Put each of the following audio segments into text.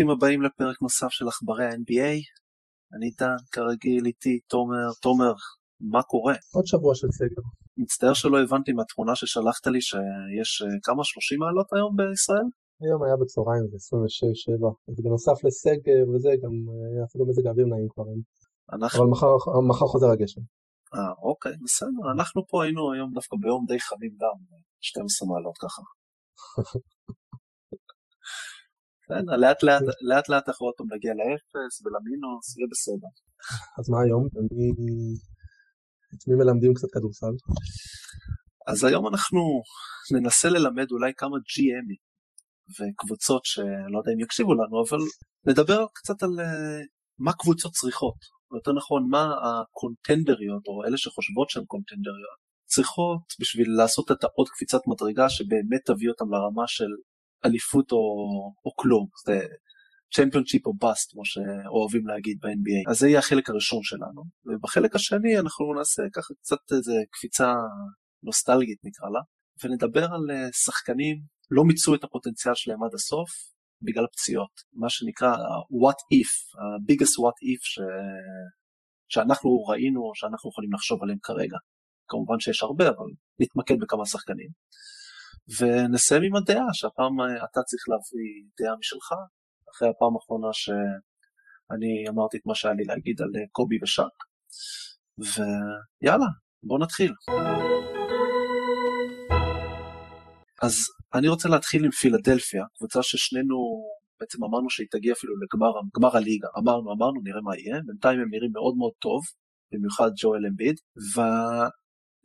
ברוכים הבאים לפרק נוסף של עכברי ה-NBA. אני דן, כרגיל איתי, תומר, תומר, מה קורה? עוד שבוע של סגר. מצטער שלא הבנתי מהתמונה ששלחת לי שיש uh, כמה 30 מעלות היום בישראל? היום היה בצהריים זה 26-7, בנוסף לסגר וזה גם אפילו מזג האוויר נעים כבר אין. אנחנו... אבל מחר, מחר חוזר הגשם. אה אוקיי בסדר אנחנו פה היינו היום דווקא ביום די חמים גם 12 מעלות ככה. בסדר, לאט לאט, לאט לאט אנחנו עוד פעם נגיע לאפס ולמינוס, יהיה בסדר. אז מה היום? את מי מלמדים קצת כדורסל? אז היום אנחנו ננסה ללמד אולי כמה GMים וקבוצות שלא יודע אם יקשיבו לנו, אבל נדבר קצת על אה, מה קבוצות צריכות, או יותר נכון מה הקונטנדריות, או אלה שחושבות שהן קונטנדריות, צריכות בשביל לעשות את העוד קפיצת מדרגה שבאמת תביא אותם לרמה של אליפות או, או כלום, זה צ'מפיונשיפ או באסט כמו שאוהבים להגיד ב-NBA. אז זה יהיה החלק הראשון שלנו, ובחלק השני אנחנו נעשה ככה קצת איזה קפיצה נוסטלגית נקרא לה, ונדבר על אה, שחקנים לא מיצו את הפוטנציאל שלהם עד הסוף בגלל פציעות, מה שנקרא what if, ה-biggest what if ש... שאנחנו ראינו או שאנחנו יכולים לחשוב עליהם כרגע. כמובן שיש הרבה אבל נתמקד בכמה שחקנים. ונסיים עם הדעה, שהפעם אה, אתה צריך להביא דעה משלך, אחרי הפעם האחרונה שאני אמרתי את מה שהיה לי להגיד על אה, קובי ושאק. ויאללה, בואו נתחיל. אז אני רוצה להתחיל עם פילדלפיה, קבוצה ששנינו בעצם אמרנו שהיא תגיע אפילו לגמר הליגה. אמרנו, אמרנו, נראה מה יהיה, בינתיים הם נראים מאוד מאוד טוב, במיוחד ג'ואל אמביד,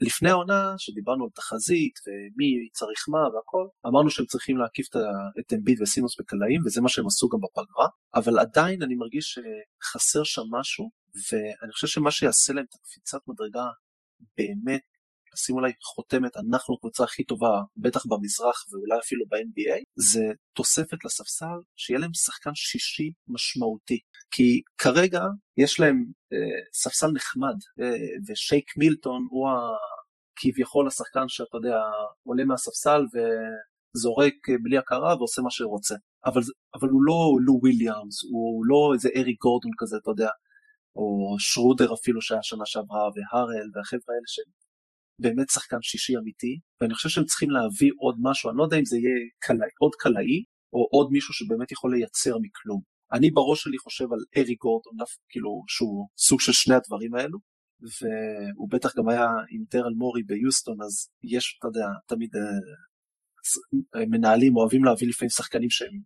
לפני העונה שדיברנו על תחזית ומי צריך מה והכל אמרנו שהם צריכים להקיף את אמביד וסימוס בקלעים וזה מה שהם עשו גם בפגרה. אבל עדיין אני מרגיש שחסר שם משהו ואני חושב שמה שיעשה להם את הקפיצת מדרגה באמת לשים אולי חותמת אנחנו הקבוצה הכי טובה בטח במזרח ואולי אפילו ב-NBA זה תוספת לספסל שיהיה להם שחקן שישי משמעותי. כי כרגע יש להם אה, ספסל נחמד אה, ושייק מילטון הוא ה... כביכול השחקן שאתה יודע עולה מהספסל וזורק בלי הכרה ועושה מה שהוא רוצה אבל, אבל הוא לא לו וויליאמס הוא לא איזה ארי גורדון כזה אתה יודע או שרודר אפילו שהיה שנה שעברה והארל והחבר'ה האלה שהם באמת שחקן שישי אמיתי, ואני חושב שהם צריכים להביא עוד משהו, אני לא יודע אם זה יהיה קלעי, עוד קלעי, או עוד מישהו שבאמת יכול לייצר מכלום. אני בראש שלי חושב על ארי גורדון, כאילו שהוא סוג של שני הדברים האלו, והוא בטח גם היה עם טרל מורי ביוסטון, אז יש, אתה יודע, תמיד אה, מנהלים אוהבים להביא לפעמים שחקנים שהם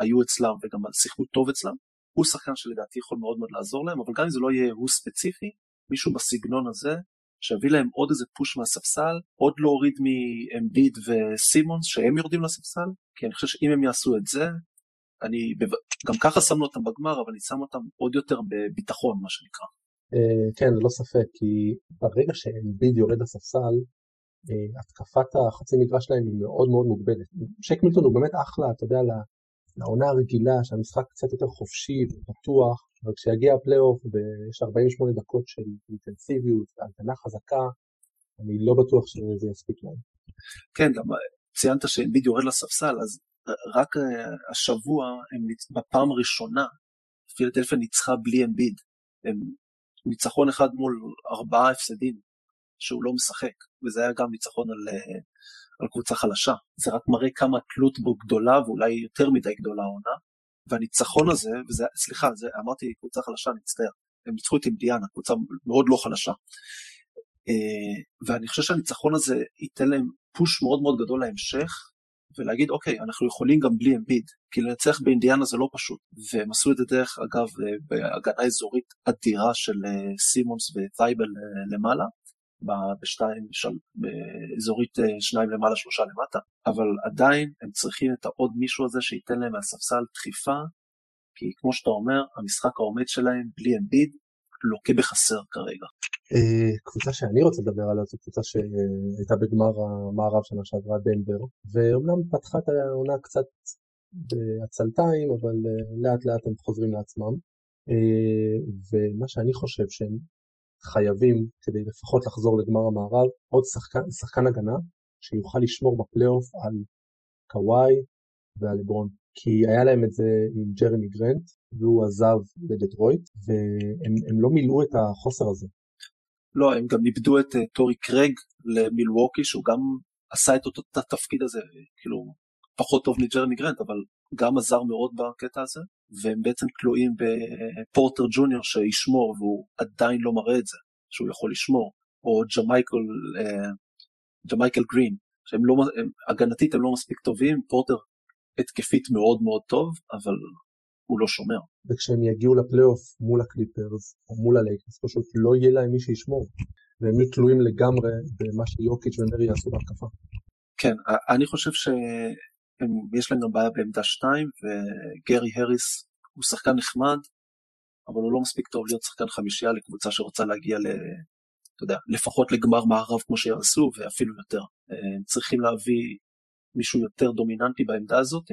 היו אצלם וגם שיחקו טוב אצלם. הוא שחקן שלדעתי יכול מאוד מאוד לעזור להם, אבל גם אם זה לא יהיה הוא ספציפי, מישהו בסגנון הזה שיביא להם עוד איזה פוש מהספסל, עוד להוריד מאמביד וסימונס שהם יורדים לספסל, כי אני חושב שאם הם יעשו את זה, אני גם ככה שמנו אותם בגמר, אבל אני שם אותם עוד יותר בביטחון, מה שנקרא. אה, כן, ללא ספק, כי ברגע שאמביד יורד לספסל, אה, התקפת החצי מגרש שלהם היא מאוד מאוד מוגבלת. שק מילטון הוא באמת אחלה, אתה יודע, לעונה הרגילה, שהמשחק קצת יותר חופשי ופתוח, אבל כשיגיע הפלייאוף ויש 48 דקות של אינטנסיביות והגנה חזקה, אני לא בטוח שזה יספיק להם. כן, גם ציינת שאינביד יורד לספסל, אז רק אה, השבוע הם בפעם הראשונה, פילדלפיה ניצחה בלי אמביד. הם ניצחון אחד מול ארבעה הפסדים שהוא לא משחק, וזה היה גם ניצחון על, אה, על קבוצה חלשה. זה רק מראה כמה התלות בו גדולה ואולי יותר מדי גדולה העונה. והניצחון הזה, וזה, סליחה, זה, אמרתי קבוצה חלשה, אני מצטער, הם ניצחו את אינדיאנה, קבוצה מאוד לא חלשה. אה, ואני חושב שהניצחון הזה ייתן להם פוש מאוד מאוד גדול להמשך, ולהגיד אוקיי, אנחנו יכולים גם בלי אמביד, כי לנצח באינדיאנה זה לא פשוט. והם עשו את זה דרך אגב אה, בהגנה אזורית אדירה של אה, סימונס וטייבל למעלה, בשתיים, באזורית שניים למעלה שלושה למטה, אבל עדיין הם צריכים את העוד מישהו הזה שייתן להם מהספסל דחיפה, כי כמו שאתה אומר, המשחק העומד שלהם בלי אמביד לוקה בחסר כרגע. אה, קבוצה שאני רוצה לדבר עליה זו קבוצה שהייתה בגמר המערב שנה שעברה דנבר, ואומנם פתחה את העונה קצת בעצלתיים, אבל אה, לאט לאט הם חוזרים לעצמם. אה, ומה שאני חושב שהם חייבים, כדי לפחות לחזור לגמר המערב, עוד שחקן, שחקן הגנה שיוכל לשמור בפלייאוף על קוואי ועל לברון. כי היה להם את זה עם ג'רמי גרנט, והוא עזב לדטרויט, והם לא מילאו את החוסר הזה. לא, הם גם איבדו את אה, טורי קרייג למילווקי, שהוא גם עשה את אותו התפקיד הזה, כאילו, פחות טוב מג'רמי גרנט, אבל גם עזר מאוד בקטע הזה, והם בעצם תלויים בפורטר ג'וניור שישמור, והוא עדיין לא מראה את זה, שהוא יכול לשמור, או ג'מייקל, אה, ג'מייקל גרין, שהם לא, הם, הגנתית הם לא מספיק טובים, פורטר התקפית מאוד מאוד טוב, אבל הוא לא שומר. וכשהם יגיעו לפלייאוף מול הקליפרס או מול הלייקרס, פשוט לא יהיה להם מי שישמור, והם יהיו תלויים לגמרי במה שיוקיץ' ומרי יעשו בהתקפה. כן, אני חושב שיש להם גם בעיה בעמדה 2, וגרי הריס הוא שחקן נחמד, אבל הוא לא מספיק טוב להיות שחקן חמישייה לקבוצה שרוצה להגיע ל... אתה יודע, לפחות לגמר מערב כמו שיעשו, ואפילו יותר. הם צריכים להביא מישהו יותר דומיננטי בעמדה הזאת,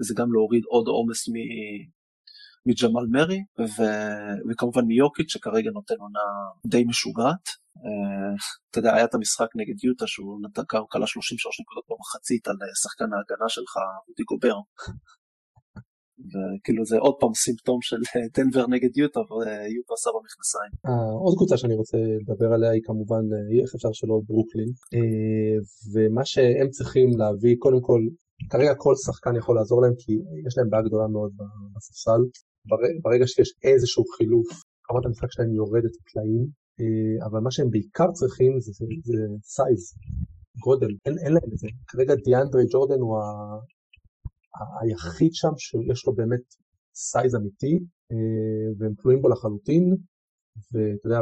וזה גם להוריד עוד עומס מג'מאל מרי, ו... וכמובן מיוקיץ' שכרגע נותן עונה די משוגעת. אה, אתה יודע, היה את המשחק נגד יוטה שהוא נתן כלה 33 נקודות במחצית על אה, שחקן ההגנה שלך, רודי גובר. וכאילו זה עוד פעם סימפטום של אה, דנבר נגד יוטה ויוטה עשה במכנסיים. עוד קבוצה שאני רוצה לדבר עליה היא כמובן, איך אפשר שלא, ברוקלין. ומה שהם צריכים להביא, קודם כל, כרגע כל שחקן יכול לעזור להם כי יש להם בעיה גדולה מאוד בספסל. ברגע שיש איזשהו חילוף, רמת המשחק שלהם יורדת פלאים, אבל מה שהם בעיקר צריכים זה, זה, זה size, גודל, אין, אין להם את זה. כרגע דיאנדרי ג'ורדן הוא ה... היחיד שם שיש לו באמת size אמיתי, והם תלויים בו לחלוטין, ואתה יודע,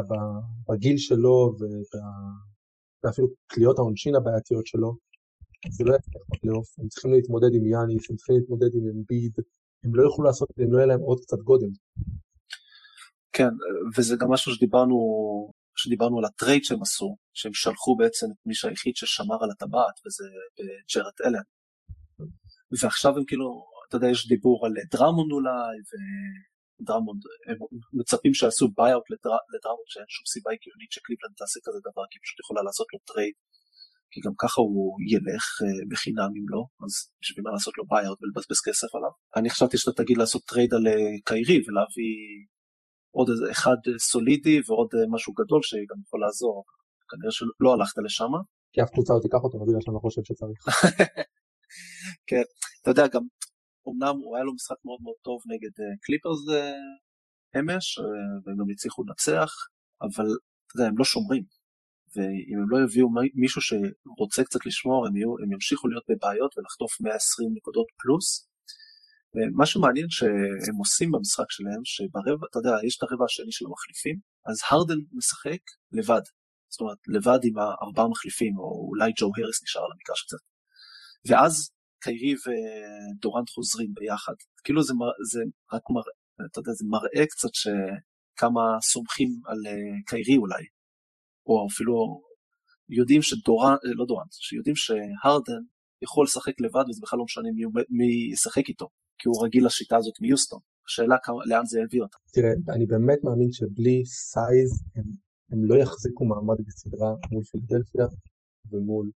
בגיל שלו ואפילו קליעות העונשין הבעייתיות שלו, זה לא בפלייאוף, הם צריכים להתמודד עם יאניס, הם צריכים להתמודד עם אמביד, הם לא יוכלו לעשות את זה אם לא יהיה להם עוד קצת גודל. כן, וזה גם משהו שדיברנו, שדיברנו על ה trade שהם עשו, שהם שלחו בעצם את מי שהיחיד ששמר על הטבעת, וזה ג'רד אלן. ועכשיו הם כאילו, אתה יודע, יש דיבור על דרמונד אולי, ודרמונד, הם מצפים שיעשו buyout לדרמונד, שאין שום סיבה הגיונית שקליבלנד תעשה כזה דבר, כי היא פשוט יכולה לעשות לו trade כי גם ככה הוא ילך אה, בחינם אם לא, אז בשביל מה לעשות לו buyout ולבזבז כסף עליו. אני חשבתי שאתה תגיד לעשות trade על אה, קיירי ולהביא עוד איזה אחד אה, סולידי ועוד משהו גדול שגם יכול לעזור, כנראה שלא הלכת לשם. כי אף קבוצה לא תיקח אותו בגלל שאני לא חושב שצריך. כן, אתה יודע גם, אמנם הוא היה לו משחק מאוד מאוד טוב נגד קליפרס אמש, והם גם הצליחו לנצח, אבל אתה יודע, הם לא שומרים. ואם הם לא יביאו מישהו שרוצה קצת לשמור, הם, יהיו, הם ימשיכו להיות בבעיות ולחטוף 120 נקודות פלוס. ומה שמעניין שהם עושים במשחק שלהם, שברבע, אתה יודע, יש את הרבע השני של המחליפים, אז הרדן משחק לבד. זאת אומרת, לבד עם הארבעה מחליפים, או אולי ג'ו הרס נשאר על המגרש קצת. ואז קיירי ודורנט חוזרים ביחד. כאילו זה, זה רק מראה, אתה יודע, זה מראה קצת שכמה סומכים על אה, קיירי אולי, או אפילו יודעים שדורן, אה, לא דורן, שיודעים שהרדן יכול לשחק לבד וזה בכלל לא משנה מי, מי ישחק איתו, כי הוא רגיל לשיטה הזאת מיוסטון. השאלה לאן זה יביא אותה. תראה, אני באמת מאמין שבלי size הם, הם לא יחזיקו מעמד בסדרה מול פילדלפיה ומול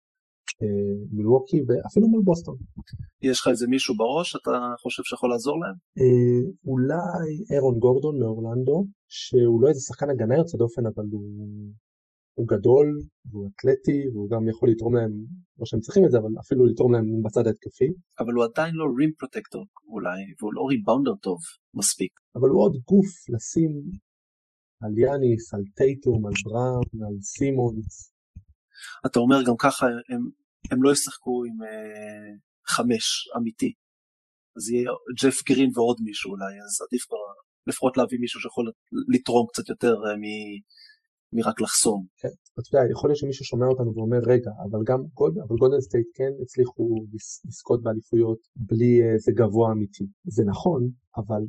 אה, מילווקי ואפילו מול בוסטון. יש לך איזה מישהו בראש אתה חושב שיכול לעזור להם? אה, אולי אירון גורדון מאורלנדו, שהוא לא איזה שחקן הגנה יוצא דופן אבל הוא הוא גדול, והוא אתלטי, והוא גם יכול לתרום להם, לא שהם צריכים את זה, אבל אפילו לתרום להם בצד ההתקפי. אבל הוא עדיין לא רים פרוטקטור אולי, והוא לא ריבאונדר טוב מספיק. אבל הוא עוד גוף לשים על יאניס, על טייטום, על בראון, על סימונס. אתה אומר גם ככה, הם, הם לא ישחקו עם אה, חמש אמיתי. אז יהיה ג'ף גרין ועוד מישהו אולי, אז עדיף כבר לפחות להביא מישהו שיכול לתרום קצת יותר אה, מ... מרק לחסום. כן, אתה יודע, יכול להיות שמישהו שומע אותנו ואומר, רגע, אבל גם אבל גולדן סטייט כן הצליחו לזכות באליפויות בלי איזה גבוה אמיתי. זה נכון, אבל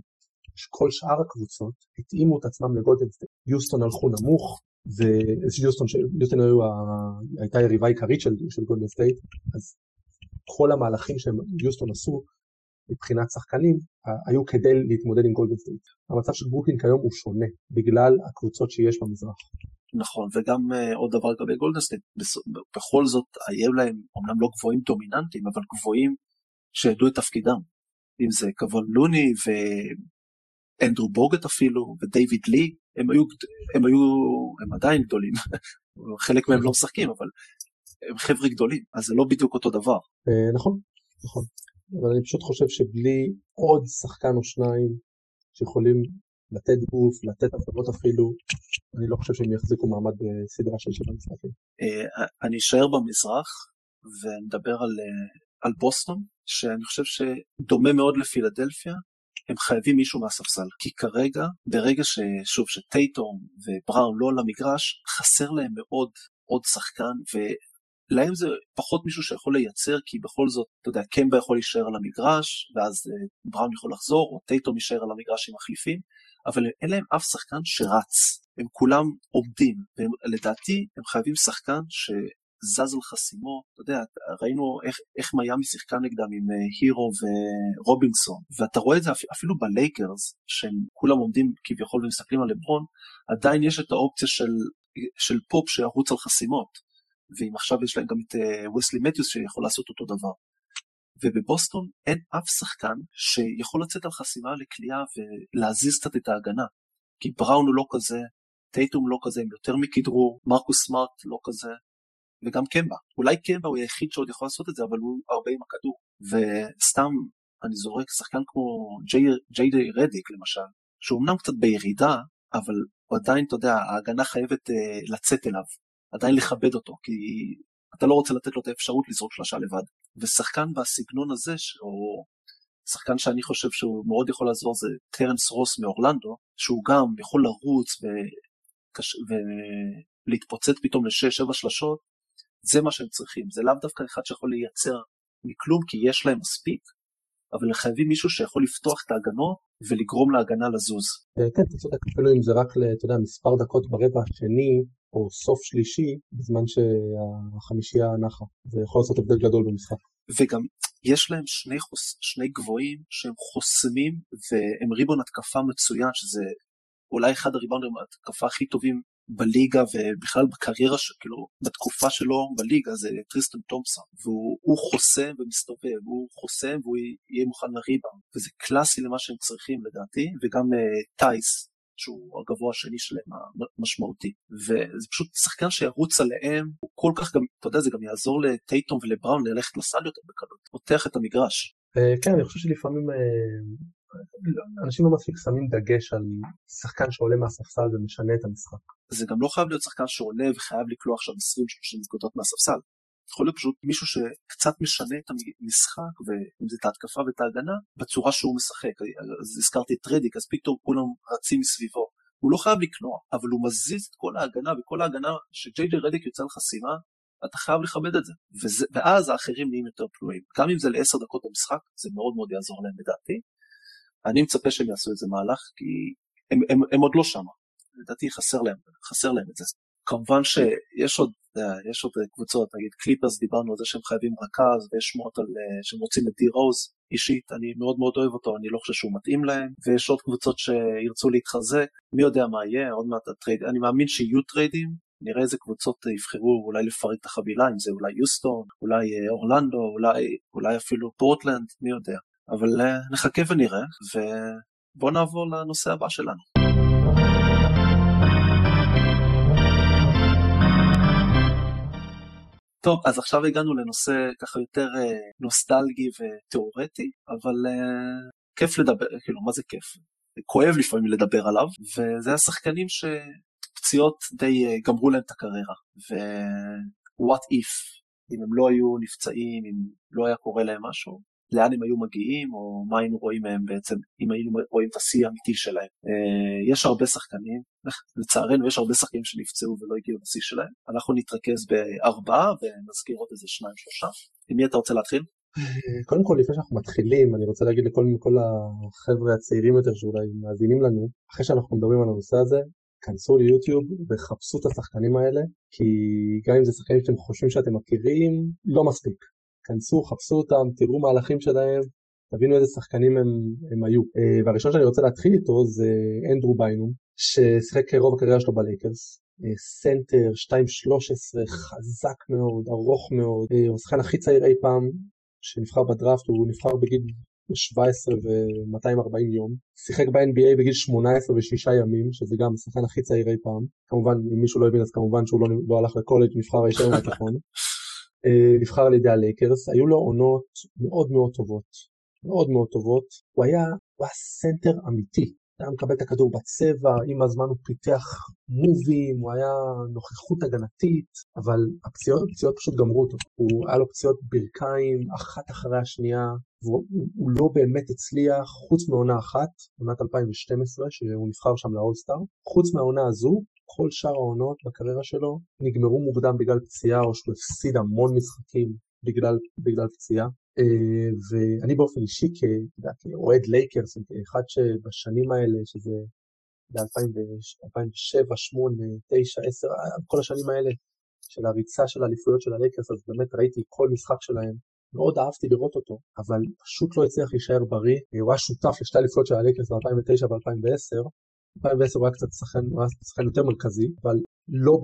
כל שאר הקבוצות התאימו את עצמם לגולדן סטייט. יוסטון הלכו נמוך, ויוסטון יוסטון היו, הייתה יריבה עיקרית של, של גולדן סטייט, אז כל המהלכים שיוסטון עשו מבחינת שחקנים היו כדי להתמודד עם גולדן סטייט. המצב של ברוקלין כיום הוא שונה בגלל הקבוצות שיש במזרח. נכון, וגם אה, עוד דבר לגבי גולדנסטייט, בכל זאת היו להם אומנם לא גבוהים דומיננטיים, אבל גבוהים שידעו את תפקידם. אם זה קוון לוני ואנדרו בוגט אפילו, ודייוויד לי, הם היו, הם היו, הם עדיין גדולים, חלק מהם לא משחקים, אבל הם חבר'ה גדולים, אז זה לא בדיוק אותו דבר. אה, נכון, נכון. אבל אני פשוט חושב שבלי עוד שחקן או שניים שיכולים לתת גוף, לתת הפרעות אפילו, אני לא חושב שהם יחזיקו מעמד בסדרה של שבעה משחקים. אה, אני אשאר במזרח ונדבר על, אה, על בוסטון, שאני חושב שדומה מאוד לפילדלפיה, הם חייבים מישהו מהספסל, כי כרגע, ברגע ששוב, שטייטום ובראון לא על המגרש, חסר להם מאוד עוד שחקן, להם זה פחות מישהו שיכול לייצר, כי בכל זאת, אתה יודע, קמבה יכול להישאר על המגרש, ואז uh, בראון יכול לחזור, או טייטום יישאר על המגרש עם מחליפים, אבל אין להם אף שחקן שרץ, הם כולם עומדים, ולדעתי הם חייבים שחקן שזז על חסימו, אתה יודע, ראינו איך, איך מיאמי שיחקה נגדם עם uh, הירו ורובינסון, ואתה רואה את זה אפילו בלייקרס, שהם כולם עומדים כביכול ומסתכלים על לברון, עדיין יש את האופציה של, של פופ שירוץ על חסימות. ואם עכשיו יש להם גם את וסלי uh, מתיוס שיכול לעשות אותו דבר. ובבוסטון אין אף שחקן שיכול לצאת על חסימה לקליעה ולהזיז קצת את ההגנה. כי בראון הוא לא כזה, טייטום לא כזה, הם יותר מכדרור, מרקוס סמארט לא כזה, וגם קמבה. אולי קמבה הוא היחיד שעוד יכול לעשות את זה, אבל הוא הרבה עם הכדור. וסתם, אני זורק שחקן כמו ג'יי דיי רדיק למשל, שהוא אמנם קצת בירידה, אבל הוא עדיין, אתה יודע, ההגנה חייבת uh, לצאת אליו. עדיין לכבד אותו, כי אתה לא רוצה לתת לו את האפשרות לזרוק שלושה לבד. ושחקן בסגנון הזה, או שחקן שאני חושב שהוא מאוד יכול לעזור זה טרנס רוס מאורלנדו, שהוא גם יכול לרוץ וקש... ולהתפוצץ פתאום לשש, שבע שלשות, זה מה שהם צריכים. זה לאו דווקא אחד שיכול לייצר מכלום, כי יש להם מספיק, אבל הם חייבים מישהו שיכול לפתוח את ההגנות ולגרום להגנה לזוז. כן, אתה צודק, אפילו אם זה רק, אתה יודע, מספר דקות ברבע השני, או סוף שלישי, בזמן שהחמישייה נחה. זה יכול לעשות הבדל גדול במשחק. וגם יש להם שני, חוס, שני גבוהים שהם חוסמים והם ריבאונד התקפה מצוין, שזה אולי אחד הריבאונדים התקפה הכי טובים בליגה ובכלל בקריירה, כאילו בתקופה שלו בליגה זה טריסטון תומפסון והוא חוסם ומסתובב, הוא חוסם והוא יהיה מוכן לריבאונד וזה קלאסי למה שהם צריכים לדעתי וגם אה, טייס שהוא הגבוה השני שלהם המשמעותי וזה פשוט שחקן שירוץ עליהם הוא כל כך גם אתה יודע זה גם יעזור לטייטום ולבראון ללכת לסל יותר בקלות פותח את המגרש. אה, כן אני חושב שלפעמים אה, אנשים לא מספיק שמים דגש על שחקן שעולה מהספסל ומשנה את המשחק. זה גם לא חייב להיות שחקן שעולה וחייב לקלוע עכשיו 20-30 נקודות מהספסל. יכול להיות פשוט מישהו שקצת משנה את המשחק, ואם זה את ההתקפה ואת ההגנה, בצורה שהוא משחק. אז הזכרתי את רדיק, אז פתאום כולם רצים מסביבו. הוא לא חייב לקנוע, אבל הוא מזיז את כל ההגנה, וכל ההגנה שג'יי ג'יי רדיק יוצא לחסימה, אתה חייב לכבד את זה. וזה. ואז האחרים נהיים יותר פנויים. גם אם זה לעשר דקות במשחק, זה מאוד מאוד יעזור להם לדעתי. אני מצפה שהם יעשו איזה מהלך, כי הם, הם, הם עוד לא שמה. לדעתי חסר להם, חסר להם את זה. כמובן שיש עוד, יש עוד קבוצות, נגיד קליפרס דיברנו על זה שהם חייבים רכז ויש שמועות על שהם רוצים את די רוז אישית, אני מאוד מאוד אוהב אותו, אני לא חושב שהוא מתאים להם, ויש עוד קבוצות שירצו להתחזק, מי יודע מה יהיה, עוד מעט ה trade, אני מאמין שיהיו טריידים, נראה איזה קבוצות יבחרו אולי לפרק את החבילה, אם זה אולי יוסטון, אולי אורלנדו, אולי, אולי אפילו פורטלנד, מי יודע. אבל נחכה ונראה, ובואו נעבור לנושא הבא שלנו. טוב, אז עכשיו הגענו לנושא ככה יותר אה, נוסטלגי ותיאורטי, אבל אה, כיף לדבר, כאילו, מה זה כיף? כואב לפעמים לדבר עליו, וזה השחקנים שפציעות די אה, גמרו להם את הקריירה, ו-what if, אם הם לא היו נפצעים, אם לא היה קורה להם משהו, לאן הם היו מגיעים, או מה היינו רואים מהם בעצם, אם היינו רואים את השיא האמיתי שלהם. אה, יש הרבה שחקנים, לצערנו יש הרבה שחקנים שנפצעו ולא הגיעו לשיא שלהם. אנחנו נתרכז בארבעה ונזכיר עוד איזה שניים שלושה. עם מי אתה רוצה להתחיל? אה, קודם כל לפני שאנחנו מתחילים אני רוצה להגיד לכל כל החבר'ה הצעירים יותר שאולי מאזינים לנו אחרי שאנחנו מדברים על הנושא הזה כנסו ליוטיוב וחפשו את השחקנים האלה כי גם אם זה שחקנים שאתם חושבים שאתם מכירים לא מספיק כנסו, חפשו אותם, תראו מהלכים שלהם, תבינו איזה שחקנים הם, הם היו. אה, והראשון שאני רוצה להתחיל איתו זה אנדרו ביינום, ששיחק רוב הקריירה שלו בלייקרס. אה, סנטר, 2-13, חזק מאוד, ארוך מאוד, אה, הוא השחקן הכי צעיר אי פעם שנבחר בדראפט, הוא נבחר בגיל 17 ו-240 יום, שיחק ב-NBA בגיל 18 ושישה ימים, שזה גם השחקן הכי צעיר אי פעם, כמובן אם מישהו לא הבין אז כמובן שהוא לא, לא הלך לקולג' נבחר הישר מהתיכון, נבחר על ידי הלייקרס, היו לו עונות מאוד מאוד טובות, מאוד מאוד טובות, הוא היה, הוא היה סנטר אמיתי, היה מקבל את הכדור בצבע, עם הזמן הוא פיתח מובים, הוא היה נוכחות הגנתית, אבל הפציעות, הפציעות פשוט גמרו אותו. הוא היה לו פציעות ברכיים, אחת אחרי השנייה, והוא לא באמת הצליח, חוץ מעונה אחת, עונת 2012, שהוא נבחר שם לאולסטאר. חוץ מהעונה הזו, כל שאר העונות בקריירה שלו נגמרו מוקדם בגלל פציעה, או שהוא הפסיד המון משחקים בגלל, בגלל פציעה. אה, ואני באופן אישי כאוהד לייקרס, כאחד שבשנים האלה, שזה ב-2007, 2008, 2009, 2010, כל השנים האלה של הריצה של האליפויות של הלייקרס, אז באמת ראיתי כל משחק שלהם, מאוד אהבתי לראות אותו, אבל פשוט לא הצליח להישאר בריא. הוא היה שותף לשתי אליפויות של הלייקרס ב-2009 ו-2010. 2010 הוא היה קצת שחקן יותר מרכזי, אבל לא,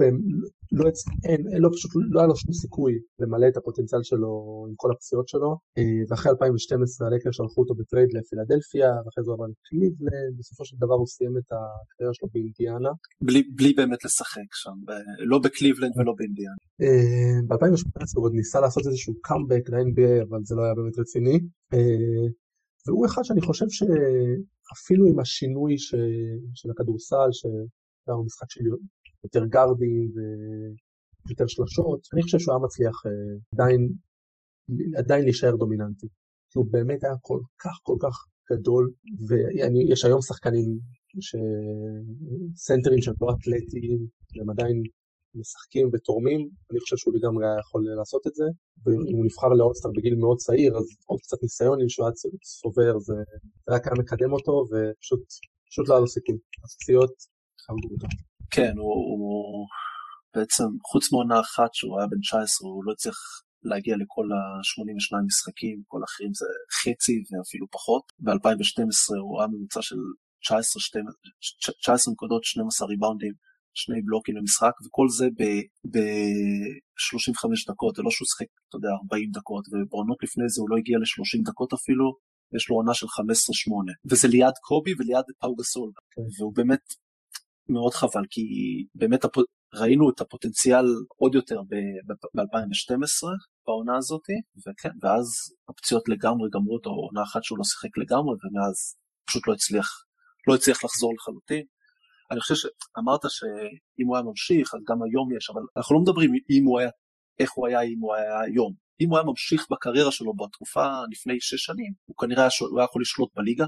לא, אין, אין לו פשוט, לא היה לו שום סיכוי למלא את הפוטנציאל שלו עם כל הפציעות שלו, אה, ואחרי 2012 הלייקרס שלחו אותו ב trade לפילדלפיה, ואחרי זה הוא עבר לקליבלנד, בסופו של דבר הוא סיים את הקריירה שלו באינדיאנה. בלי, בלי באמת לשחק שם, ב, לא בקליבלנד ולא באינדיאנה. אה, ב-2018 הוא עוד ניסה לעשות איזשהו קאמבק ל-NBA, אבל זה לא היה באמת רציני. והוא אחד שאני חושב שאפילו עם השינוי ש... של הכדורסל, שהיה משחק של יותר גרדים ויותר שלשות, אני חושב שהוא היה מצליח אה, עדיין, עדיין להישאר דומיננטי. כי הוא באמת היה כל כך כל כך גדול, ויש היום שחקנים, סנטרים שהם לא אתלטיים, הם עדיין משחקים ותורמים, אני חושב שהוא לגמרי היה יכול לעשות את זה, ואם הוא נבחר לאולסטאר בגיל מאוד צעיר, אז עוד קצת ניסיון, אם שהוא היה צובר, זה רק היה מקדם אותו, ופשוט לא היה לו סיכוי. הפציעות חמדו אותו. כן, הוא, בעצם, חוץ מעונה אחת שהוא היה בן 19, הוא לא הצליח להגיע לכל ה-82 משחקים, כל האחרים זה חצי ואפילו פחות. ב-2012 הוא היה ממוצע של 19, 19 נקודות, 12 ריבאונדים, שני בלוקים למשחק, וכל זה ב-35 דקות, זה לא שהוא שיחק, אתה יודע, 40 דקות, ובעונות לפני זה הוא לא הגיע ל-30 דקות אפילו, יש לו עונה של 15-8, וזה ליד קובי וליד פאו גסול, okay. כן. והוא באמת מאוד חבל, כי באמת הפ... ראינו את הפוטנציאל עוד יותר ב-2012 בעונה הזאת, וכן, ואז הפציעות לגמרי גמרו אותו, עונה אחת שהוא לא שיחק לגמרי, ומאז פשוט לא הצליח, לא הצליח לחזור לחלוטין. אני חושב שאמרת שאם הוא היה ממשיך, אז גם היום יש, אבל אנחנו לא מדברים אם הוא היה, איך הוא היה אם הוא היה היום. אם הוא היה ממשיך בקריירה שלו בתקופה לפני שש שנים, הוא כנראה הוא היה יכול לשלוט בליגה,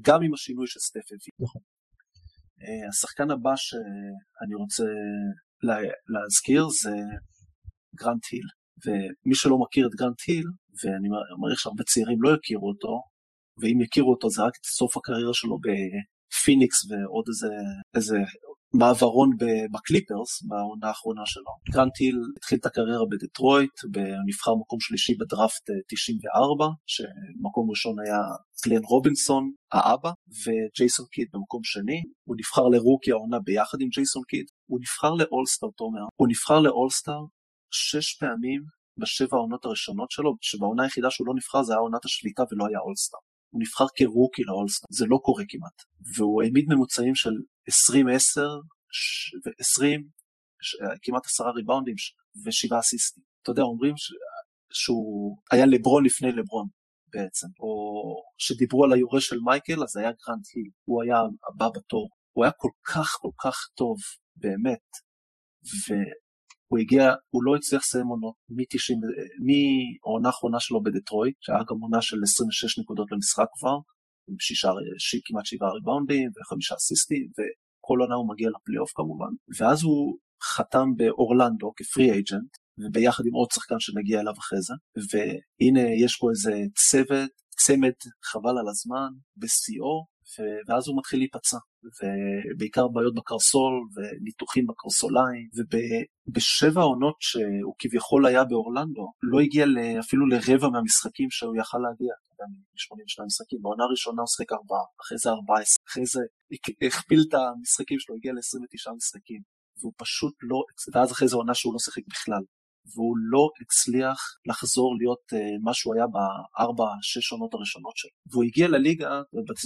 גם עם השינוי שסטף הביא. נכון. אה, השחקן הבא שאני רוצה להזכיר זה גרנט היל. ומי שלא מכיר את גרנט היל, ואני מעריך שהרבה צעירים לא יכירו אותו, ואם יכירו אותו זה רק את סוף הקריירה שלו בפיניקס ועוד איזה, איזה מעברון בקליפרס בעונה האחרונה שלו. גרנט היל התחיל את הקריירה בדטרויט, נבחר מקום שלישי בדראפט 94, אה, שמקום ראשון היה גלן רובינסון, האבא, וג'ייסון קיד במקום שני. הוא נבחר לרוקי העונה ביחד עם ג'ייסון קיד. הוא נבחר לאולסטאר, תומר. הוא נבחר לאולסטאר שש פעמים בשבע העונות הראשונות שלו, שבעונה היחידה שהוא לא נבחר זה היה עונת השביתה ולא היה אולסטאר. הוא נבחר כרוקי לאולסטאר, זה לא קורה כמעט. והוא העמיד ממוצעים של 20-10 ו-20, כמעט עשרה ריבאונדים ושבעה אסיסטים. אתה יודע, אומרים ש... שהוא היה לברון לפני לברון בעצם, או שדיברו על היורש של מייקל, אז היה גרנט היל, הוא היה הבא בתור. הוא היה כל כך כל כך טוב, באמת, הוא הגיע, הוא לא הצליח לסיים עונות מהעונה האחרונה שלו בדטרויט, שהיה גם עונה של 26 נקודות למשחק כבר, עם שישה, ש... כמעט שבעה ריבאונדים וחמישה אסיסטים, וכל עונה הוא מגיע לפלייאוף כמובן, ואז הוא חתם באורלנדו כפרי אייג'נט, וביחד עם עוד שחקן שנגיע אליו אחרי זה, והנה יש פה איזה צוות, צמד חבל על הזמן, בשיאו, ואז הוא מתחיל להיפצע, ובעיקר בעיות בקרסול וניתוחים בקרסוליים, ובשבע העונות שהוא כביכול היה באורלנדו, לא הגיע אפילו לרבע מהמשחקים שהוא יכל להגיע, אתה יודע, מ-82 משחקים, בעונה הראשונה הוא שחק ארבעה, אחרי זה 14, אחרי זה הכפיל את המשחקים שלו, הגיע ל-29 משחקים, והוא פשוט לא, ואז אחרי זה עונה שהוא לא שיחק בכלל. והוא לא הצליח לחזור להיות uh, מה שהוא היה בארבע, שש עונות הראשונות שלו. והוא הגיע לליגה,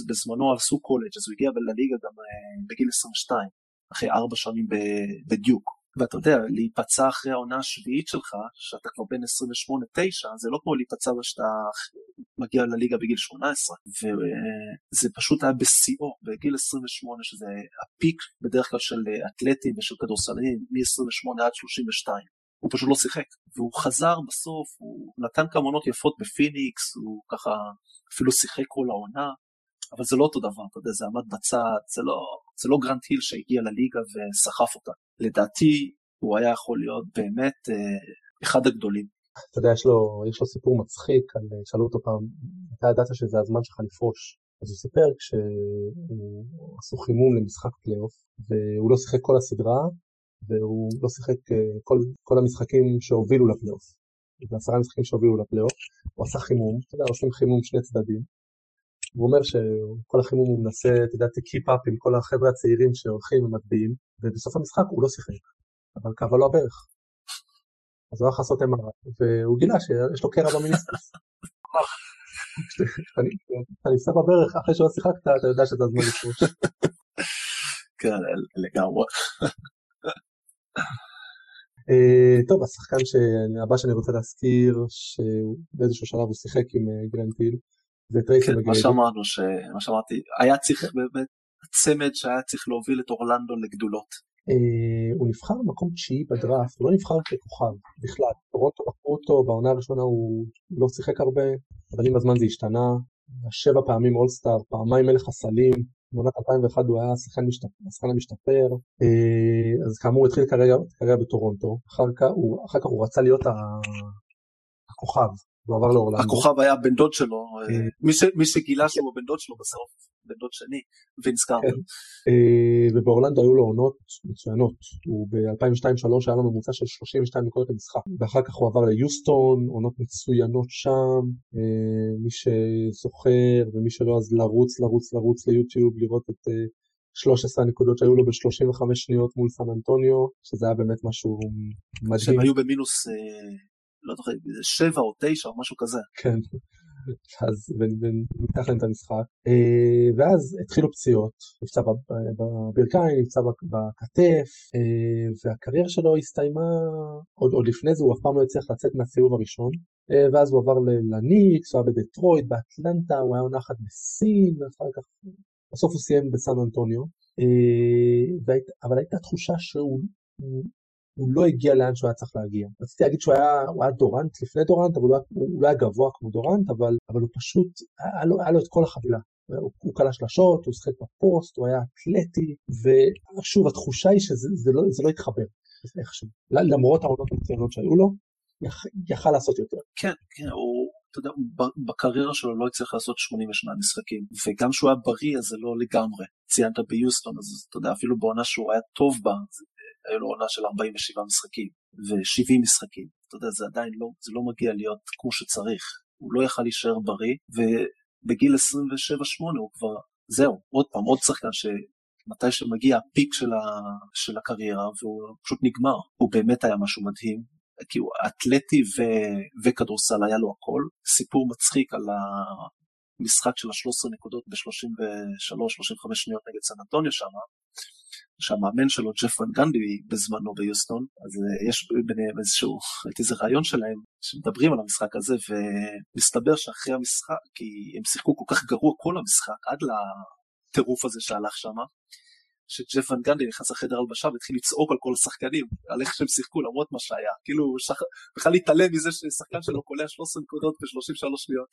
בזמנו עשו קולג', אז הוא הגיע לליגה גם uh, בגיל 22, אחרי ארבע שנים בדיוק. ואתה יודע, להיפצע אחרי העונה השביעית שלך, שאתה כבר בין 28-9, זה לא כמו להיפצע כשאתה מגיע לליגה בגיל 18, וזה פשוט היה בשיאו, בגיל 28, שזה הפיק בדרך כלל של אתלטים ושל כדורסלנים, מ-28 עד 32. הוא פשוט לא שיחק, והוא חזר בסוף, הוא נתן כמה עונות יפות בפיניקס, הוא ככה אפילו שיחק כל העונה, אבל זה לא אותו דבר, אתה יודע, זה עמד בצד, זה לא, זה לא גרנט היל שהגיע לליגה וסחף אותה. לדעתי, הוא היה יכול להיות באמת אה, אחד הגדולים. אתה יודע, יש לו, יש לו סיפור מצחיק, על, שאלו אותו פעם, אתה ידעת שזה הזמן שלך לפרוש. אז הוא סיפר כשהוא עשו חימום למשחק פלייאוף, והוא לא שיחק כל הסדרה, והוא לא שיחק אה, כל, כל המשחקים שהובילו לפלייאוף. זה עשרה משחקים שהובילו לפלייאוף, הוא עשה חימום, אתה יודע, עושים חימום שני צדדים, הוא אומר שכל החימום הוא מנסה, אתה יודע, to keep up עם כל החבר'ה הצעירים שהולכים ומטביעים, ובסוף המשחק הוא לא שיחק, אבל כאבה לו הברך. אז הוא הלך לעשות MRI, והוא גילה שיש לו קרע במיניסטוס. כשאתה נפסע בברך אחרי שלא שיחקת, אתה יודע שזה הזמן לפרוש. כן, לגמרי. אה, טוב, השחקן הבא שאני רוצה להזכיר, שבאיזשהו שלב הוא שיחק עם אה, גרנטיל, זה טרייסי כן, מה שאמרנו, מה שאמרתי, היה צריך באמת צמד שהיה צריך להוביל את אורלנדו לגדולות. אה, הוא נבחר במקום תשיעי בדראפט, הוא לא נבחר ככוכב בכלל. טורונטו בחרו אותו, בעונה הראשונה הוא לא שיחק הרבה, אבל עם הזמן זה השתנה. שבע פעמים אולסטאר, פעמיים מלך הסלים, בעונת 2001 הוא היה השחקן המשתפר, אה, אז כאמור התחיל קריירה בטורונטו, אחר כך הוא רצה להיות הכוכב, הוא עבר לאורלנדו. הכוכב היה בן דוד שלו, אה, מי שגילה שהוא בן דוד שלו בסוף, בן דוד שני, וינס קארטר. כן. אה, ובאורלנדו היו לו עונות מצוינות, הוא ב-2002-2003 היה לו ממוצע של 32 נקודות למשחק, ואחר כך הוא עבר ליוסטון, עונות מצוינות שם, אה, מי שזוכר ומי שלא אז לרוץ, לרוץ, לרוץ ליוטיוב, לראות את 13 הנקודות שהיו לו ב-35 שניות מול סן אנטוניו, שזה היה באמת משהו מדהים. שהם היו במינוס לא זוכר, שבע או תשע או משהו כזה. כן, אז ונפתח להם את המשחק. אה, ואז התחילו פציעות, נפצע בברכיים, נפצע בכתף, אה, והקריירה שלו הסתיימה, עוד, עוד לפני זה הוא אף פעם לא הצליח לצאת מהסיבוב הראשון, אה, ואז הוא עבר לניקס, הוא היה בדטרויט, באטלנטה, הוא היה אחת בסין, ואחר כך, בסוף הוא סיים בסן אנטוניו, אבל הייתה תחושה שהוא הוא לא הגיע לאן שהוא היה צריך להגיע. רציתי להגיד שהוא היה, היה דורנט לפני דורנט, אבל הוא, הוא לא היה גבוה כמו דורנט, אבל, אבל הוא פשוט, היה לו, היה לו את כל החבילה. הוא, הוא קלע שלשות, הוא שחק בפוסט, הוא היה אתלטי, ושוב, התחושה היא שזה לא, לא התחבר איכשהו. למרות העונות המצוינות שהיו לו, יכל, יכל לעשות יותר. כן, כן, הוא, אתה יודע, בקריירה שלו לא הצליח לעשות 82 משחקים, וגם כשהוא היה בריא אז זה לא לגמרי. ציינת ביוסטון, אז אתה יודע, אפילו בעונה שהוא היה טוב בה, היה לו עונה של 47 משחקים ו-70 משחקים. אתה יודע, זה עדיין לא, זה לא מגיע להיות כמו שצריך. הוא לא יכל להישאר בריא, ובגיל 27-8 הוא כבר, זהו, עוד פעם, עוד שחקן שמתי שמגיע הפיק של, ה, של הקריירה והוא פשוט נגמר. הוא באמת היה משהו מדהים, כי הוא אתלטי ו, וכדורסל היה לו הכל. סיפור מצחיק על המשחק של ה-13 נקודות ב-33-35 שניות נגד סן אנטוניו שם, שהמאמן שלו, ג'ף ון גנדי, בזמנו ביוסטון, אז אה, יש ביניהם איזשהו, ראיתי איזה רעיון שלהם, שמדברים על המשחק הזה, ומסתבר שאחרי המשחק, כי הם שיחקו כל כך גרוע כל המשחק, עד לטירוף הזה שהלך שם, שג'ף ון גנדי נכנס לחדר הלבשה והתחיל לצעוק על כל השחקנים, על איך שהם שיחקו למרות מה שהיה, כאילו שח... בכלל להתעלם מזה ששחקן שלו קולע 13 נקודות ב-33 שניות,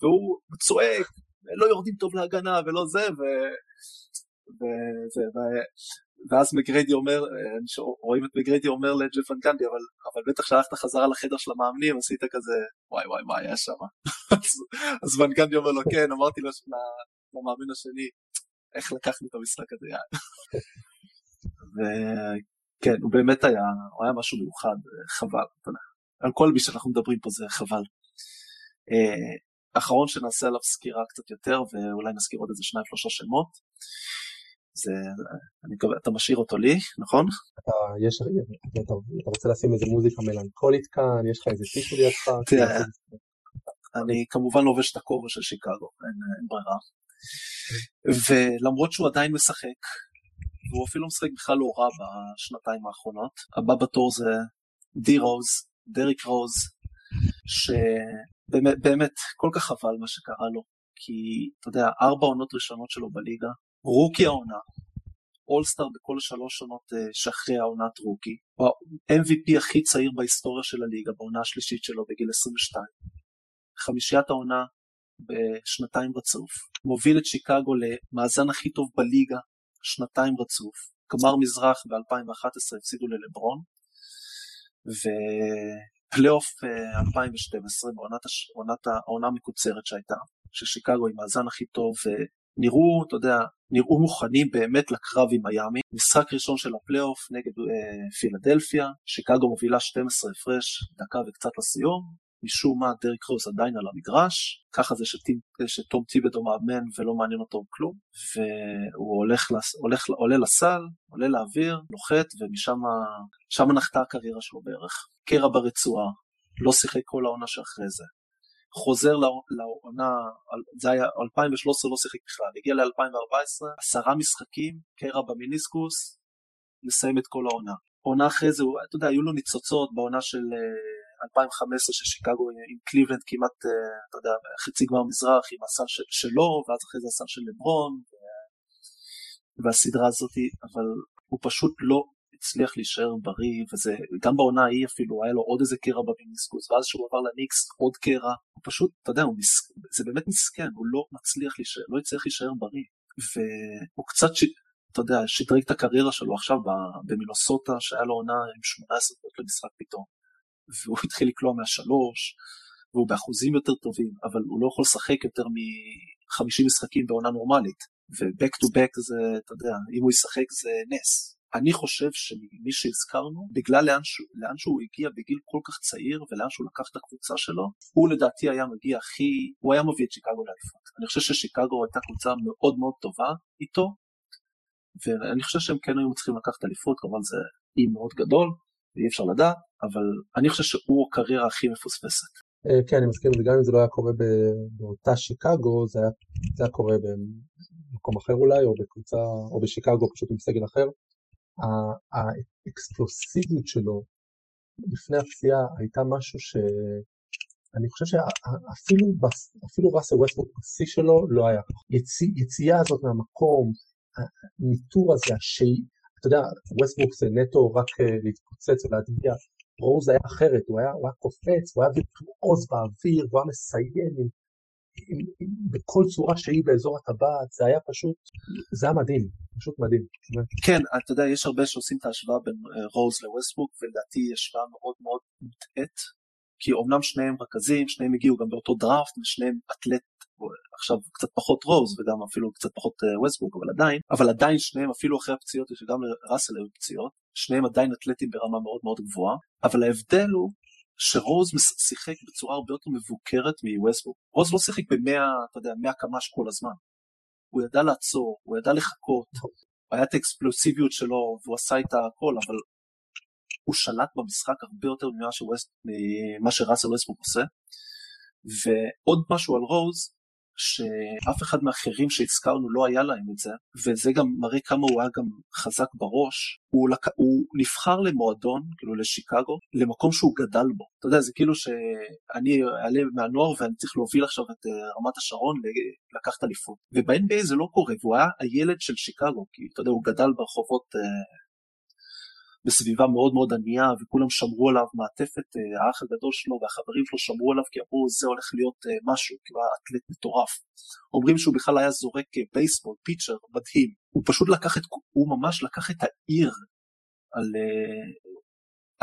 והוא צועק, לא יורדים טוב להגנה ולא זה, ו... וזה, ו... ואז מגריידי אומר, רואים את מגריידי אומר לג'פן גנדי, אבל, אבל בטח כשהלכת חזרה לחדר של המאמנים עשית כזה, וואי וואי מה היה שם? אז, ון גנדי אומר לו, כן, אמרתי לו למאמין השני, איך לקחנו את המשחק הזה, וכן, הוא באמת היה, הוא היה משהו מיוחד, חבל, על כל מי שאנחנו מדברים פה זה חבל. אה, אחרון שנעשה עליו סקירה קצת יותר, ואולי נזכיר עוד איזה שניים שלושה שמות. זה, אני מקווה, אתה משאיר אותו לי, נכון? אתה, יש, אתה, אתה, רוצה לשים איזה מוזיקה מלנכולית כאן, יש לך איזה טישו לידך? תראה, אני כמובן לובש את הכובע של שיקגו, אין, אין ברירה. ולמרות שהוא עדיין משחק, והוא אפילו משחק בכלל לא רע בשנתיים האחרונות, הבא בתור זה די רוז, דריק רוז, שבאמת כל כך חבל מה שקרה לו, כי אתה יודע, ארבע עונות ראשונות שלו בליגה, רוקי העונה, אולסטאר בכל שלוש עונות אה, שאחרי העונת רוקי, הוא ה-MVP הכי צעיר בהיסטוריה של הליגה בעונה השלישית שלו בגיל 22. חמישיית העונה בשנתיים רצוף, מוביל את שיקגו למאזן הכי טוב בליגה שנתיים רצוף, גמר מזרח ב-2011 הפסידו ללברון, ופלייאוף 2012 אה, בעונת העונה המקוצרת שהייתה, ששיקגו עם מאזן הכי טוב, נראו, אתה יודע, נראו מוכנים באמת לקרב עם מיאמי. משחק ראשון של הפלייאוף נגד אה, פילדלפיה, שיקגו מובילה 12 הפרש, דקה וקצת לסיום, משום מה דרק רוז עדיין על המגרש, ככה זה שטים, שתום טיבדו מאמן ולא מעניין אותו כלום, והוא הולך, הולך, עולה לסל, עולה לאוויר, נוחת, ומשם נחתה הקריירה שלו בערך. קרע ברצועה, לא שיחק כל העונה שאחרי זה. חוזר לעונה, זה היה 2013 לא שיחק בכלל, הגיע ל-2014, עשרה משחקים, קרע במיניסקוס, מסיים את כל העונה. עונה אחרי זה, אתה יודע, היו לו ניצוצות בעונה של 2015 של שיקגו עם קליבלנד כמעט, אה, אתה יודע, חצי גמר מזרח עם הסל שלו, ואז אחרי זה הסל של לברון, והסדרה הזאת, אבל הוא פשוט לא הצליח להישאר בריא, וזה, גם בעונה ההיא אפילו, היה לו עוד איזה קרע במיניסקוס, ואז כשהוא עבר לניקס, עוד קרע, הוא פשוט, אתה יודע, מס... זה באמת מסכן, הוא לא מצליח להישאר, לא הצליח להישאר בריא, והוא קצת, ש... אתה יודע, שדרג את הקריירה שלו עכשיו במינוסוטה, שהיה לו עונה עם 18 דקות למשחק פתאום. והוא התחיל לקלוע מהשלוש, והוא באחוזים יותר טובים, אבל הוא לא יכול לשחק יותר מ-50 משחקים בעונה נורמלית, ו-back to back זה, אתה יודע, אם הוא ישחק זה נס. אני חושב שמי שהזכרנו, בגלל לאן שהוא, לאן שהוא הגיע בגיל כל כך צעיר ולאן שהוא לקח את הקבוצה שלו, הוא לדעתי היה מגיע הכי, הוא היה מביא את שיקגו לאליפות. אני חושב ששיקגו הייתה קבוצה מאוד מאוד טובה איתו, ואני חושב שהם כן היו צריכים לקחת אליפות, כמובן זה אי מאוד גדול, ואי אפשר לדעת, אבל אני חושב שהוא הקריירה הכי מפוספסת. אה, כן, אני מסכים, וגם אם זה לא היה קורה באותה שיקגו, זה היה, זה היה קורה במקום אחר אולי, או בקבוצה, או בשיקגו פשוט עם סגל אחר. האקספלוסיביות שלו לפני הפציעה הייתה משהו שאני חושב שאפילו ראסל ווסטבוק בשיא שלו לא היה ככה. יציאה הזאת מהמקום, הניתור הזה, השי, אתה יודע, ווסטברוק זה נטו רק אה, להתפוצץ ולהטביע, רוז היה אחרת, הוא היה, קופץ, הוא היה וירטואוז באוויר, הוא היה מסיים עם, בכל צורה שהיא באזור הטבעת, זה היה פשוט, זה היה מדהים, פשוט מדהים. כן, אתה יודע, יש הרבה שעושים את ההשוואה בין אה, רוז לווסטבוק, ולדעתי היא השוואה מאוד מאוד מוטעית, כי אומנם שניהם רכזים, שניהם הגיעו גם באותו דראפט, ושניהם אתלט עכשיו קצת פחות רוז וגם אפילו קצת פחות ווסטבורג, אבל עדיין, אבל עדיין שניהם אפילו אחרי הפציעות, שגם לראסל היו פציעות, שניהם עדיין אתלטים ברמה מאוד מאוד גבוהה, אבל ההבדל הוא שרוז שיחק בצורה הרבה יותר מבוקרת מווסטבורג. רוז לא שיחק במאה, אתה יודע, מאה קמ"ש כל הזמן. הוא ידע לעצור, הוא ידע לחכות, היה את האקספלוסיביות שלו והוא עשה את הכל, אבל הוא שלט במשחק הרבה יותר ממה שראסל ווסטבורג עושה. ועוד משהו על רוז, שאף אחד מהאחרים שהזכרנו לא היה להם את זה, וזה גם מראה כמה הוא היה גם חזק בראש. הוא, לק... הוא נבחר למועדון, כאילו לשיקגו, למקום שהוא גדל בו. אתה יודע, זה כאילו שאני אעלה מהנוער ואני צריך להוביל עכשיו את אה, רמת השרון לקחת אליפות. וב-NBA זה לא קורה, והוא היה הילד של שיקגו, כי אתה יודע, הוא גדל ברחובות אה, בסביבה מאוד מאוד ענייה וכולם שמרו עליו מעטפת, אה, האח הגדול שלו והחברים שלו שמרו עליו כי אמרו זה הולך להיות אה, משהו, כי הוא היה אתלט מטורף. אומרים שהוא בכלל היה זורק אה, בייסבול, פיצ'ר, מדהים. הוא פשוט לקח את, הוא ממש לקח את העיר על,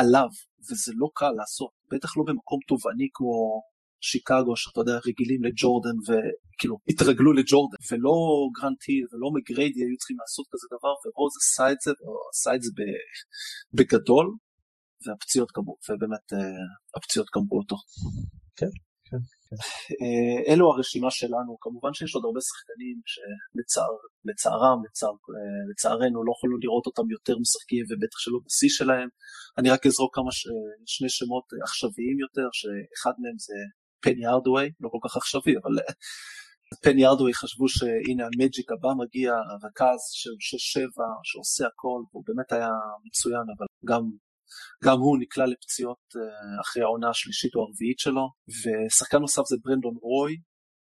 עליו, וזה לא קל לעשות, בטח לא במקום תובעני כמו שיקגו, שאתה יודע, רגילים לג'ורדן, וכאילו, התרגלו לג'ורדן, ולא גרנטי ולא מגריידי היו צריכים לעשות כזה דבר, ורוז עשה את זה, או עשה את זה בגדול, והפציעות גמרו, ובאמת אה, הפציעות גמרו אותו. כן. כן, כן. אה, אלו הרשימה שלנו, כמובן שיש עוד הרבה שחקנים שלצערם, לצער, אה, לצערנו לא יכולנו לראות אותם יותר משחקים ובטח שלא בשיא שלהם. אני רק אזרוק כמה ש... שני שמות עכשוויים יותר, שאחד מהם זה פני ארדווי, לא כל כך עכשווי, אבל פני ארדווי חשבו שהנה המג'יק הבא מגיע, הרכז של 6-7 שעושה הכל, הוא באמת היה מצוין, אבל גם גם הוא נקלע לפציעות אה, אחרי העונה השלישית או הרביעית שלו, ושחקן נוסף זה ברנדון רוי,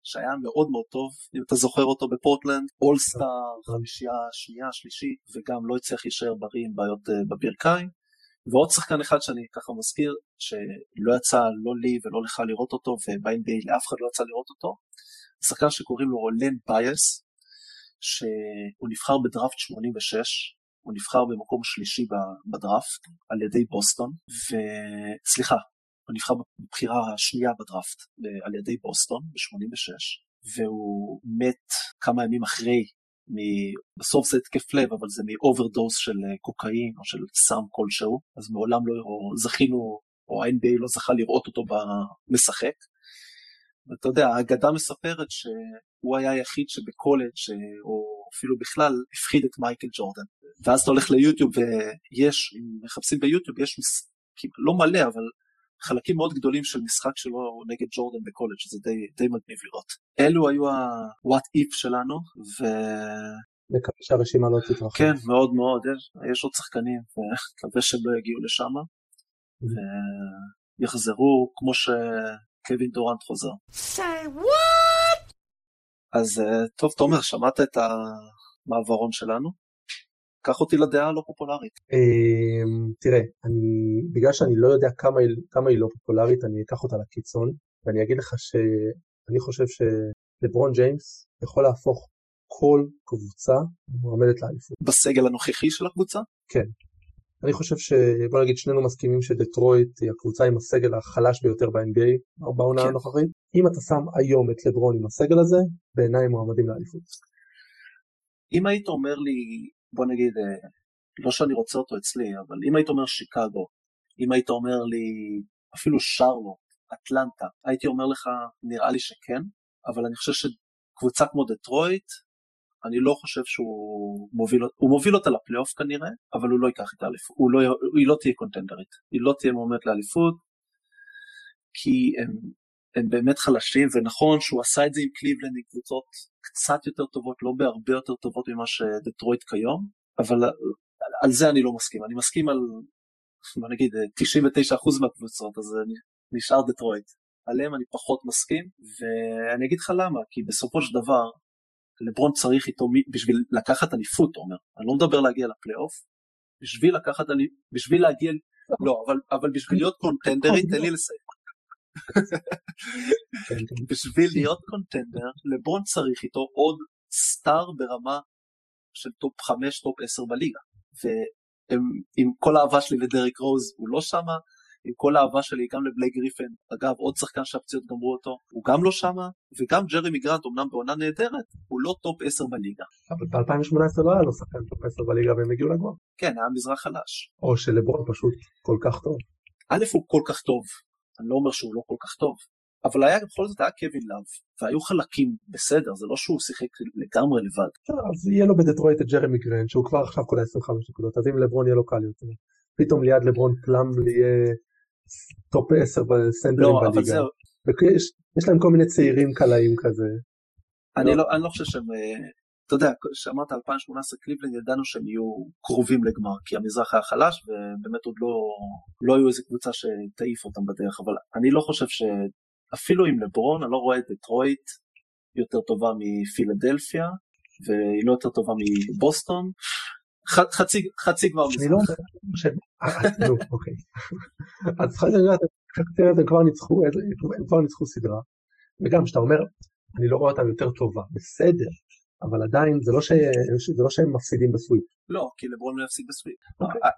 שהיה מאוד מאוד טוב, אם אתה זוכר אותו בפורטלנד, אולסטאר, חמישייה שנייה, שלישית, וגם לא הצליח להישאר בריא עם בעיות אה, בברכיים. ועוד שחקן אחד שאני ככה מזכיר, שלא יצא לא לי ולא לך לראות אותו, וב-NBA לאף אחד לא יצא לראות אותו, שחקן שקוראים לו לן בייאס, שהוא נבחר בדראפט 86, הוא נבחר במקום שלישי בדראפט על ידי בוסטון, וסליחה, הוא נבחר בבחירה השנייה בדראפט על ידי בוסטון ב-86, והוא מת כמה ימים אחרי. בסוף זה התקף לב, אבל זה מאוברדוז של קוקאין או של סם כלשהו, אז מעולם לא זכינו, או ה-NBA לא זכה לראות אותו משחק. ואתה יודע, האגדה מספרת שהוא היה היחיד שבקולג' או אפילו בכלל הפחיד את מייקל ג'ורדן. ואז אתה הולך ליוטיוב ויש, אם מחפשים ביוטיוב, יש מס... לא מלא, אבל חלקים מאוד גדולים של משחק שלו נגד ג'ורדן בקולג', שזה די, די מגניב לראות. אלו היו ה-what if שלנו, ו... מקווה שהרשימה לא תתרחב. כן, מאוד מאוד, יש, יש עוד שחקנים, ומקווה שהם לא יגיעו לשם, ויחזרו כמו שקווין דורנט חוזר. Say what? אז אה, טוב, תומר, שמעת את המעברון שלנו? קח אותי לדעה הלא פופולרית. אמ, תראה, בגלל שאני לא יודע כמה היא, לא פופולרית, אני אקח אותה לקיצון, ואני אגיד לך שאני חושב שלברון ג'יימס יכול להפוך כל קבוצה מועמדת לאליפות. בסגל הנוכחי של הקבוצה? כן. אני חושב ש... בוא נגיד שנינו מסכימים שדטרויט היא הקבוצה עם הסגל החלש ביותר ב-NBA בעונה כן. הנוכחית. אם אתה שם היום את לברון עם הסגל הזה, בעיניי מועמדים לאליפות. אם היית אומר לי בוא נגיד, אה, לא שאני רוצה אותו אצלי, אבל אם היית אומר שיקגו, אם היית אומר לי אפילו שרלוט, אטלנטה, הייתי אומר לך, נראה לי שכן, אבל אני חושב שקבוצה כמו דטרויט, אני לא חושב שהוא מוביל, הוא מוביל אותה לפלייאוף כנראה, אבל הוא לא ייקח את האליפות, לא, היא לא תהיה קונטנדרית, היא לא תהיה מועמדת לאליפות, כי הם, הם באמת חלשים, ונכון שהוא עשה את זה עם קליבלנד, עם קבוצות קצת יותר טובות, לא בהרבה יותר טובות ממה שדטרויט כיום, אבל על זה אני לא מסכים. אני מסכים על, בוא נגיד, 99% מהקבוצות, אז נשאר דטרויט. עליהם אני פחות מסכים, ואני אגיד לך למה, כי בסופו של דבר, לברון צריך איתו בשביל לקחת אליפות, אומר. אני לא מדבר להגיע לפלייאוף, בשביל לקחת אליפות, בשביל להגיע, לא, אבל, אבל בשביל להיות contender, תן לי לסיים. כן. בשביל להיות contender, לברון צריך איתו עוד star ברמה של טופ 5, טופ 10 בליגה. ועם כל האהבה שלי לדריק רוז, הוא לא שמה, עם כל האהבה שלי גם לבלייק גריפן, אגב עוד שחקן שהפציעות גמרו אותו, הוא גם לא שמה, וגם ג'רמי גרנט אמנם בעונה נהדרת, הוא לא טופ 10 בליגה. אבל ב-2018 לא היה לו שחקן טופ 10 בליגה והם הגיעו לגמר. כן, היה מזרח חלש. או שלברון פשוט כל כך טוב. א' הוא כל כך טוב, אני לא אומר שהוא לא כל כך טוב, אבל היה בכל זאת היה קווין לאב, והיו חלקים בסדר, זה לא שהוא שיחק לגמרי לבד. אז יהיה לו בדטרויט את ג'רמי גרנד, שהוא כבר עכשיו קולע 25 נקודות, אז אם לברון יהיה לו קל יותר. פתאום ליד לברון פלאמלי יהיה טופ 10 בסנטרים לא, בליגה. זהו. ויש, יש להם כל מיני צעירים קלעים כזה. אני לא, לא, אני לא חושב שהם אה, אתה יודע, כשאמרת 2018 קליבלנד ידענו שהם יהיו קרובים לגמר, כי המזרח היה חלש ובאמת עוד לא, לא היו איזה קבוצה שתעיף אותם בדרך, אבל אני לא חושב שאפילו עם לברון, אני לא רואה את דטרויט יותר טובה מפילדלפיה, והיא לא יותר טובה מבוסטון. חצי, חצי כבר אני לא אומר ש... נו, אוקיי. אז הם כבר ניצחו, הם כבר ניצחו סדרה, וגם כשאתה אומר, אני לא רואה אותם יותר טובה, בסדר, אבל עדיין זה לא, ש... זה לא שהם מפסידים בסוויפ. לא, כי לברון לא יפסיד בסוויפ. Okay. אוקיי. אה,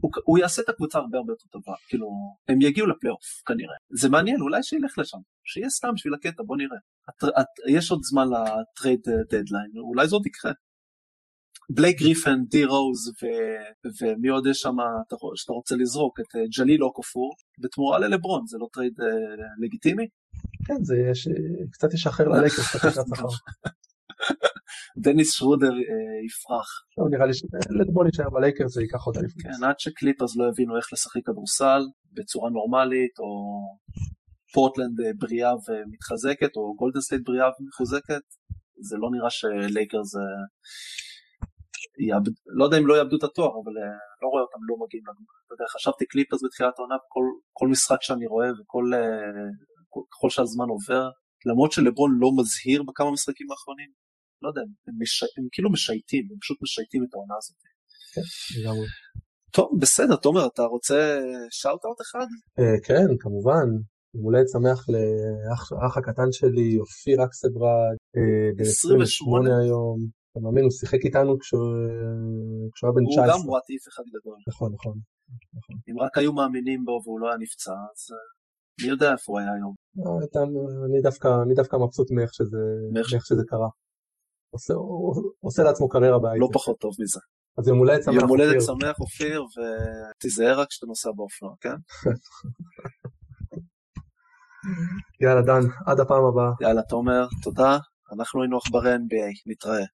הוא, הוא יעשה את הקבוצה הרבה הרבה יותר טובה, כאילו, הם יגיעו לפלייאוף כנראה. זה מעניין, אולי שילך לשם, שיהיה סתם בשביל הקטע, בוא נראה. את, את, יש עוד זמן ל trade deadline, אולי זה עוד יקרה. בלייק גריפן, די רוז ו... ומי עוד יש שם שאתה רוצה לזרוק, את ג'ליל אוקופור, בתמורה ללברון, זה לא trade לגיטימי? כן, זה יש, קצת ישחרר ללייקרס את השכר. דניס שרודר יפרח. לא, נראה לי שלברון יישאר בלייקרס זה ייקח עוד אליפות. כן, עד שקליפרס לא יבינו איך לשחק כדורסל בצורה נורמלית, או פורטלנד בריאה ומתחזקת, או גולדן סטייט בריאה ומחוזקת, זה לא נראה שלייקרס יאבד, לא יודע אם לא יאבדו את התואר, אבל לא רואה אותם לא מגיעים לנו. אתה יודע, חשבתי קליפרס בתחילת העונה, כל, כל משחק שאני רואה וכל ככל שהזמן עובר, למרות שלברון לא מזהיר בכמה משחקים האחרונים, לא יודע, הם, מש... הם כאילו משייטים, הם פשוט משייטים את העונה הזאת. כן, לגמרי. טוב, בסדר, תומר, אתה רוצה shout-out אחד? כן, כמובן. יום הולדת שמח לאח הקטן שלי, אופיר אקסברד, בן 28 היום. אתה מאמין, הוא שיחק איתנו כשהוא היה בן 19. הוא גם what-if אחד גדול. נכון, נכון. אם רק היו מאמינים בו והוא לא היה נפצע, אז מי יודע איפה הוא היה היום. אני דווקא מבסוט מאיך שזה קרה. עושה לעצמו קריירה בהייטק. לא פחות טוב מזה. אז יום הולדת שמח אופיר. יום הולדת שמח אופיר, ותיזהר רק כשאתה נוסע באופנוע, כן? יאללה דן, עד הפעם הבאה. יאללה תומר, תודה. אנחנו היינו עכברי NBA, נתראה.